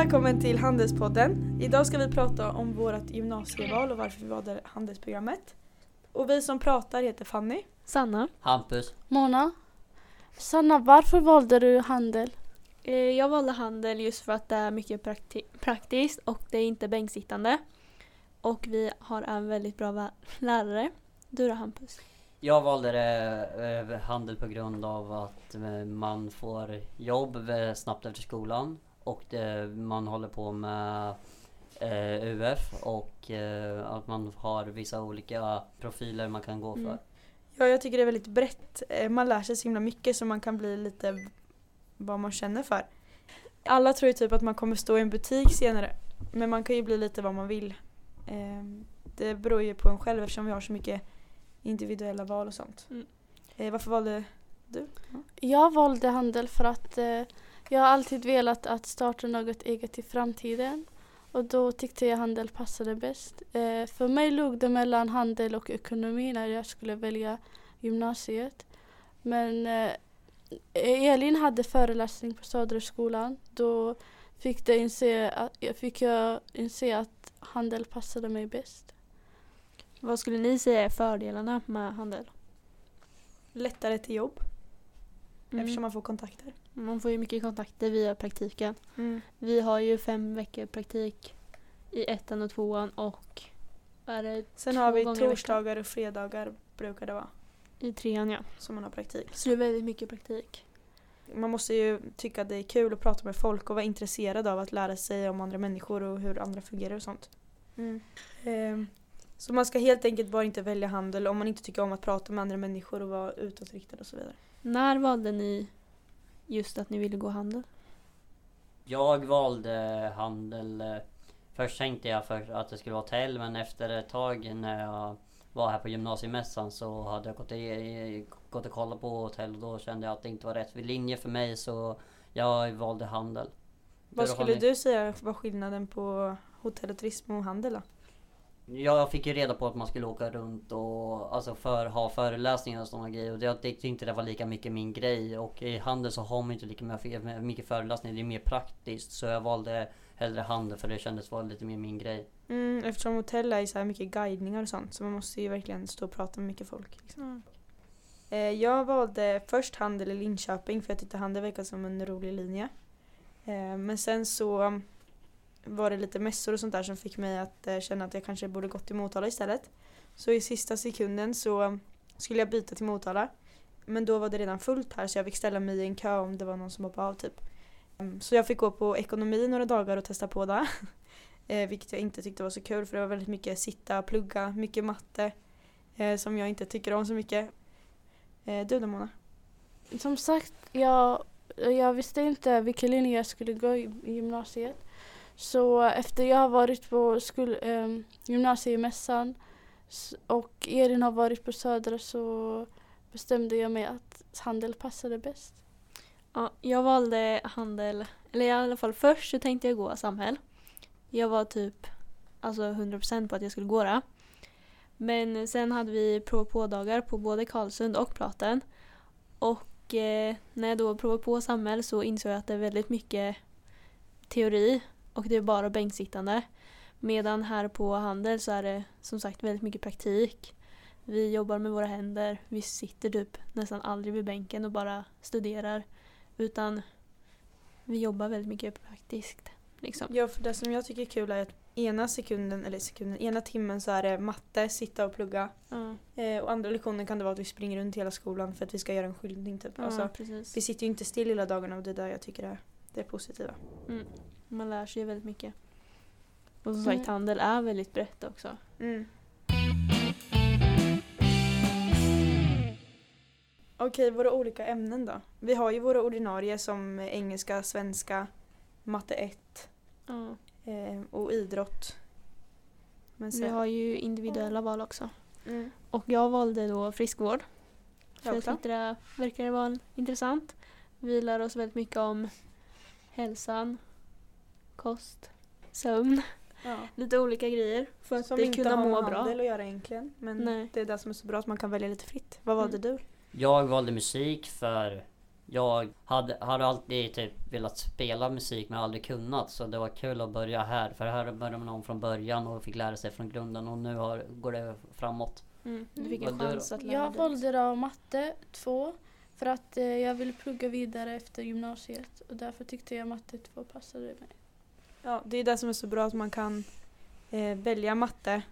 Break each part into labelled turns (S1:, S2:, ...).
S1: välkommen till Handelspodden. Idag ska vi prata om vårt gymnasieval och varför vi valde handelsprogrammet. Och vi som pratar heter Fanny.
S2: Sanna.
S3: Hampus.
S4: Mona. Sanna, varför valde du handel?
S2: Eh, Jag valde handel just för att det är mycket prakti- praktiskt och det är inte bänksittande. Och vi har en väldigt bra lärare. Du då Hampus?
S3: Jag valde det, eh, handel på grund av att eh, man får jobb snabbt efter skolan och det, man håller på med eh, UF och eh, att man har vissa olika profiler man kan gå för.
S2: Mm.
S1: Ja, jag tycker det är väldigt brett. Eh, Man lär sig så himla mycket så man kan bli lite vad man känner för. Alla tror ju typ att man kommer stå i en butik senare. Men man kan ju bli lite vad man vill. Eh, Det beror ju på en själv eftersom vi har så mycket individuella val och sånt.
S2: Mm.
S1: Eh, Varför valde du?
S4: Jag valde handel för att eh, jag har alltid velat att starta något eget i framtiden. Och då tyckte jag handel passade bäst. Eh, för mig låg det mellan handel och ekonomi när jag skulle välja gymnasiet. Men eh, Elin hade föreläsning på Söderskolan. Då fick, det inse att, fick jag inse att handel passade mig bäst.
S2: Vad skulle ni säga är fördelarna med handel?
S1: Lättare till jobb
S2: Mm.
S1: eftersom man får kontakter.
S2: Man får ju mycket kontakter via praktiken. Vi har ju fem veckor praktik i ettan och tvåan och är det
S1: Sen
S2: två
S1: har vi torsdagar och fredagar brukar det vara
S2: i trean ja.
S1: som man har praktik.
S2: Så det är väldigt mycket praktik.
S1: Man måste ju tycka att det är kul att prata med folk och vara intresserad av att lära sig om andra människor och hur andra fungerar och sånt. Ehm, Så man ska helt enkelt bara inte välja handel om man inte tycker om att prata med andra människor och vara utåtriktad och så vidare.
S2: När valde ni just att ni ville gå handel?
S3: Jag valde handel. Först tänkte jag för att det skulle vara hotell men efter ett tag när jag var här på gymnasiemässan så hade jag gått, i, gått och kollat på hotell och då kände jag att det inte var rätt linje för mig så jag valde handel.
S1: Vad skulle du säga var skillnaden på hotell och turism och handel då?
S3: Jag fick ju reda på att man skulle åka runt och alltså för, ha föreläsningar och sådana grejer och jag tyckte inte det var lika mycket min grej och i handel så har man inte lika mycket- mycket föreläsningar, det är mer praktiskt så jag valde hellre handel för det kändes vara lite mer min grej.
S1: Mm, eftersom hotell är så här mycket guidningar och sånt så man måste ju verkligen stå och prata med mycket folk. Liksom. Eh, Jag valde först handel i Linköping för jag tyckte handel verkade som en rolig linje. Eh, Men sen så var det lite mässor och sånt där som fick mig att eh, känna att jag kanske borde gått till Motala istället. Så i sista sekunden så skulle jag byta till Motala. Men då var det redan fullt här så jag fick ställa mig i en kö om det var någon som hoppade av typ. Ehm, så jag fick gå på ekonomi några dagar och testa på det. Eh, vilket jag inte tyckte var så kul för det var väldigt mycket sitta, plugga, mycket matte. Eh, som jag inte tycker om så mycket. Eh, du då Mona?
S4: Som sagt, jag, jag visste inte vilken linje jag skulle gå i i gymnasiet. Så efter jag har varit på skol, eh, gymnasiemässan och Elin har varit på Södra så bestämde jag mig att handel passade bäst.
S2: Ja, jag valde handel, eller i alla fall först så tänkte jag gå samhäll. Jag var typ alltså 100% på att jag skulle gå det. Men sen hade vi prova på-dagar på både Karlsund och Platen. Och eh, när jag då provade på samhäll så insåg jag att det är väldigt mycket teori och det är bara bänksittande. Medan här på handel så är det som sagt väldigt mycket praktik. Vi jobbar med våra händer, vi sitter typ nästan aldrig vid bänken och bara studerar. Utan vi jobbar väldigt mycket praktiskt. Liksom.
S1: Ja, för det som jag tycker är kul är att ena sekunden, eller sekunden, ena timmen så är det matte, sitta och plugga.
S2: Ja,
S1: Eh, och andra lektionen kan det vara att vi springer runt hela skolan för att vi ska göra en skyltning typ.
S2: ja
S1: Alltså, vi sitter ju inte still hela dagarna och det är där jag tycker är det positiva.
S2: Mm. Man lär sig väldigt mycket. Och som
S4: Mm.
S2: sagt, handel är väldigt brett också.
S1: Mm. Okej, våra olika ämnen då. Vi har ju våra ordinarie som engelska, svenska, matte 1
S2: Ja.
S1: eh, och idrott. Men
S2: Vi
S1: sen,
S2: har ju individuella val också.
S1: mm.
S2: Och jag valde då friskvård. För
S1: Jag
S2: tyckte det verkade vara intressant. Vi lär oss väldigt mycket om hälsan, kost, sömn.
S1: Ja.
S2: Lite olika grejer för att
S1: Som
S2: det
S1: inte
S2: kunna
S1: har
S2: må
S1: med
S2: bra.
S1: handel att göra egentligen. Men
S2: Nej.
S1: det är det som är så bra att man kan välja lite fritt. Vad valde
S2: Mm.
S1: du?
S3: Jag valde musik för Jag hade, hade alltid typ velat spela musik men aldrig kunnat så det var kul att börja här. För här började man om från början och fick lära sig från grunden och nu har, går det framåt.
S2: Mm. Du fick en chans att lära
S4: Jag
S2: dig.
S4: valde då matte 2 för att eh, jag ville plugga vidare efter gymnasiet och därför tyckte jag matte 2 passade mig.
S1: Ja, det är det som är så bra att man kan eh, välja matte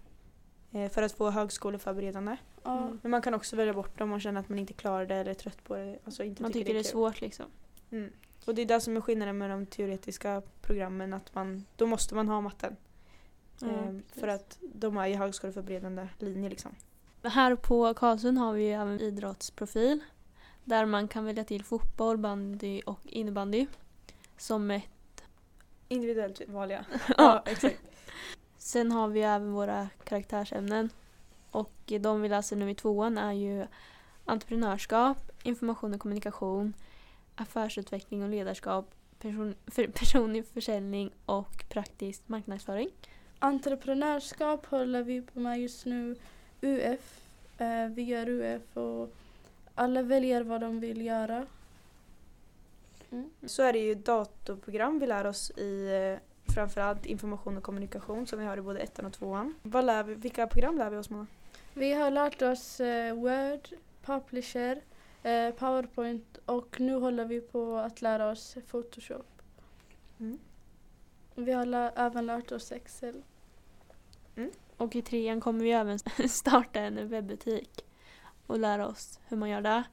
S1: eh, för att få högskoleförberedande.
S4: Ja,
S2: Mm.
S1: Men man kan också välja bort det om man känner att man inte klarar det eller är trött på det. Alltså inte
S2: Man tycker det är
S1: kul.
S2: svårt liksom.
S1: Mm. Och det är det som är skillnaden med de teoretiska programmen. Att man, då måste man ha matten.
S2: Ja,
S1: Ehm, för att de är i högskoleförberedande linje liksom.
S2: Här på Karlsund har vi ju även idrottsprofil. Där man kan välja till fotboll, bandy och innebandy. Som ett
S1: Individuellt val ja. Exakt.
S2: Sen har vi även våra karaktärsämnen. Och de vi läser nu i tvåan är ju entreprenörskap, information och kommunikation, affärsutveckling och ledarskap, person, för, personlig försäljning och praktisk marknadsföring.
S4: Entreprenörskap håller vi på med just nu. UF, eh, vi gör UF och alla väljer vad de vill göra. Mm.
S1: Så är det ju datorprogram vi lär oss i eh, framförallt information och kommunikation som vi har i både ettan och tvåan. Vad lär vi, vilka program lär vi oss Mona?
S4: Vi har lärt oss eh, Word, Publisher, eh, Powerpoint och nu håller vi på att lära oss Photoshop.
S1: Mm.
S4: Vi har lä- även lärt oss Excel.
S2: Och i trean kommer vi även starta en webbutik och lära oss hur man gör det.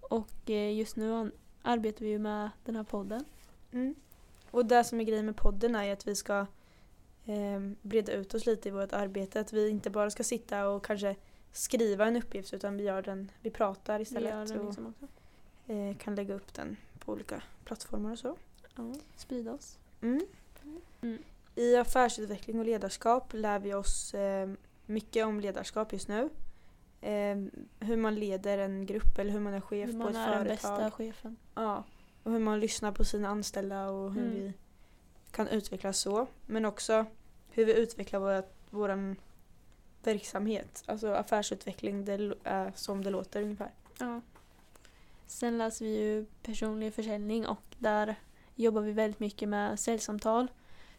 S2: Och eh, just nu arbetar vi ju med den här podden.
S1: Mm. Och det som är grejen med podden är att vi ska eh, breda ut oss lite i vårt arbete. Att vi inte bara ska sitta och kanske skriva en uppgift utan vi gör den, vi pratar
S2: Vi
S1: istället
S2: den
S1: och
S2: liksom
S1: eh, kan lägga upp den på olika plattformar och så.
S2: Ja, sprida oss.
S1: Mm.
S2: Mm.
S1: I affärsutveckling och ledarskap lär vi oss eh, mycket om ledarskap just nu. Eh, hur man leder en grupp eller hur man är chef
S2: Hur
S1: på
S2: man
S1: ett
S2: är den
S1: företag.
S2: bästa chefen.
S1: Ja, och hur man lyssnar på sina anställda och hur
S2: Mm.
S1: vi kan utvecklas så. Men också hur vi utvecklar vår våran verksamhet. Alltså affärsutveckling, det är som det låter ungefär.
S2: Ja. Sen läser vi ju personlig försäljning och där jobbar vi väldigt mycket med säljsamtal.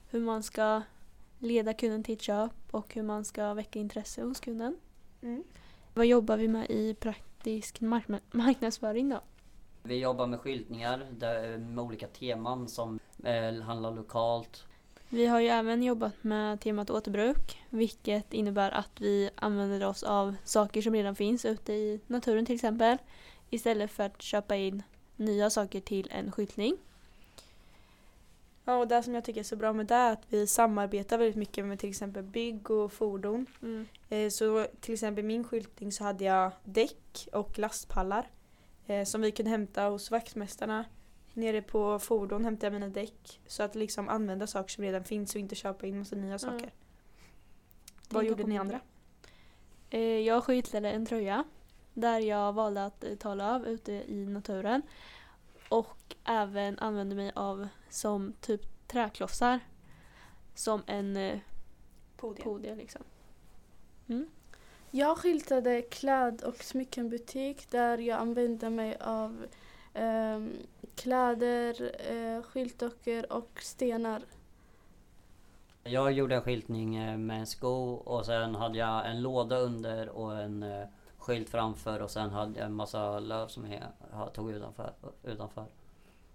S2: Hur man ska leda kunden till ett köp och hur man ska väcka intresse hos kunden.
S1: Mm.
S2: Vad jobbar vi med i praktisk markna- marknadsföring då?
S3: Vi jobbar med skyltningar där, med olika teman som eh, handlar lokalt.
S2: Vi har ju även jobbat med temat återbruk vilket innebär att vi använder oss av saker som redan finns ute i naturen till exempel istället för att köpa in nya saker till en skyltning.
S1: Ja, och det som jag tycker är så bra med det är att vi samarbetar väldigt mycket med till exempel bygg och fordon. Eh, Så till exempel min skyltning så hade jag däck och lastpallar eh, som vi kunde hämta hos vaktmästarna. Nere på fordon hämtade jag mina däck så att liksom använda saker som redan finns och inte köpa in massa nya saker. Vad
S2: Tänk
S1: gjorde ni andra?
S2: Eh, Jag skyltade en tröja där jag valde att eh, tala av ute i naturen och även använde mig av som typ träklossar som en eh,
S1: Podium.
S2: podie liksom.
S4: Jag skyltade kläd och smyckenbutik där jag använde mig av ehm, kläder, eh, skyltdockor och stenar.
S3: Jag gjorde en skyltning eh, med en sko och sen hade jag en låda under och en eh, skylt framför och sen hade jag en massa löv som jag tog utanför. utanför.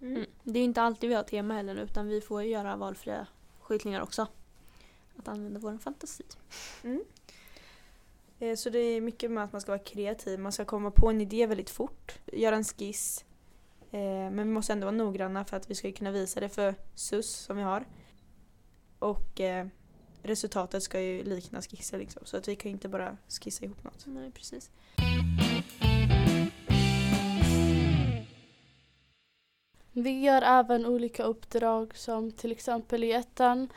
S1: Mm.
S2: Mm. Det är inte alltid vi har tema heller utan vi får göra valfria skyltningar också. Att använda vår fantasi.
S1: Mm. Eh, Så det är mycket med att man ska vara kreativ. Man ska komma på en idé väldigt fort, göra en skiss. Eh, Men vi måste ändå vara noggranna för att vi ska kunna visa det för SUS som vi har. Och eh, resultatet ska ju likna skissen liksom. Så att vi kan ju inte bara skissa ihop något.
S2: Nej, precis.
S4: Vi gör även olika uppdrag som till exempel i ettan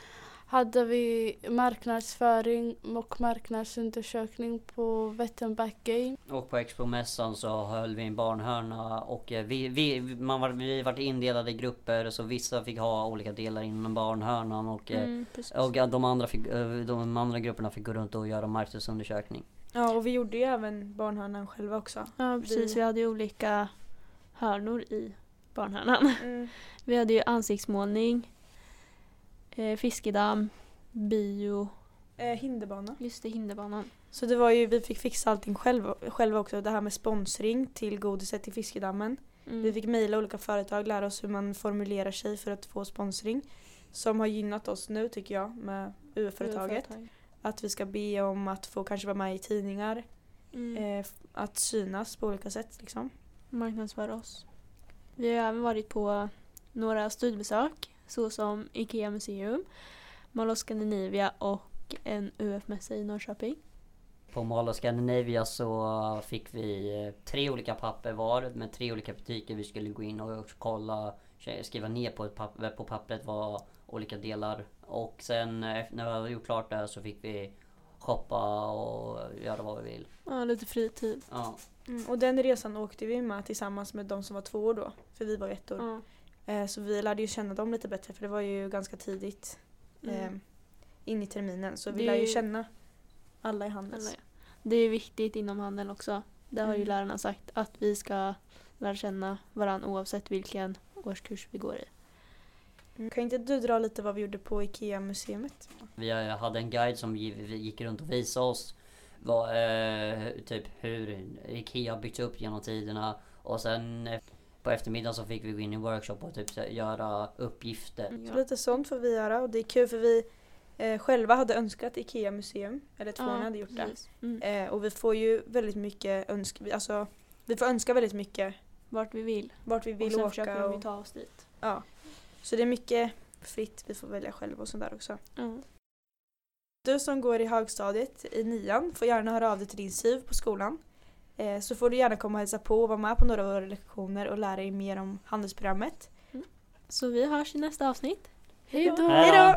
S4: hade vi marknadsföring och marknadsundersökning på Wettenback Game.
S3: Och på Expo-mässan så höll vi en barnhörna och eh, vi, vi, man var, vi var indelade i grupper så vissa fick ha olika delar inom barnhörnan och, eh,
S2: Mm,
S3: och de, andra fick, eh, de andra grupperna fick gå runt och göra marknadsundersökning.
S1: Ja, och vi gjorde ju även barnhörnan själva också.
S2: Ja, precis.
S1: vi-
S2: Vi hade ju olika hörnor i barnhörnan.
S1: Mm.
S2: Vi hade ju ansiktsmålning, eh, fiskedamm, bio,
S1: Eh, hinderbana.
S2: just det, hinderbanan.
S1: Så det var ju, vi fick fixa allting själva, själva också. Det här med sponsring till godiset till fiskedammen.
S2: Mm.
S1: Vi fick mejla olika företag, lära oss hur man formulerar sig för att få sponsring. Som har gynnat oss nu tycker jag med UF-företaget.
S2: Företag.
S1: Att vi ska be om att få kanske vara med i tidningar.
S2: Mm.
S1: Eh, att synas på olika sätt liksom.
S2: Marknadsföra oss. Vi har även varit på några studiebesök såsom IKEA Museum, Mall of Scandinavia och en UF-mässa i Norrköping.
S3: På Mall of Scandinavia så fick vi eh, tre olika papper var med tre olika butiker vi skulle gå in och kolla, skriva ner på, ett papper, på pappret vad olika delar. Och sen eh, när vi hade gjort klart det så fick vi shoppa och göra vad vi vill.
S2: Ja, lite fritid.
S3: Ja.
S1: Mm, och den resan åkte vi med tillsammans med de som var två år då. För vi var ett år.
S2: Ja.
S1: Eh, så vi lärde ju känna dem lite bättre för det var ju ganska tidigt
S2: Mm.
S1: in i terminen. Så vi lär ju känna alla i Handels.
S2: Det är viktigt inom handeln också. Det har ju
S1: Mm.
S2: lärarna sagt att vi ska lära känna varandra oavsett vilken årskurs vi går i.
S1: Mm. Kan inte du dra lite vad vi gjorde på IKEA-museet?
S3: Vi eh, hade en guide som gick runt och visade oss vad, eh, typ hur IKEA byggts upp genom tiderna. Och sen eh, på eftermiddagen så fick vi gå in i en workshop och typ göra uppgifter.
S2: Mm,
S1: Så lite sånt får vi göra och det är kul för vi eh, själva hade önskat IKEA-museum. Eller två hade gjort det.
S2: precis. Mm.
S1: Eh, och vi får ju väldigt mycket önsk... Alltså, vi får önska väldigt mycket
S2: Vart vi vill.
S1: vart vi
S2: och
S1: vill
S2: sen
S1: åka.
S2: försöker
S1: Och,
S2: ju ta oss dit.
S1: ja. Så det är mycket fritt, vi får välja själva och sånt där också.
S2: Ja.
S1: Du som går i högstadiet i nian får gärna höra av dig till din SYV på skolan. Eh, så får du gärna komma och hälsa på och vara med på några av våra lektioner och lära dig mer om handelsprogrammet.
S2: Så vi hörs i nästa avsnitt.
S1: Hej då!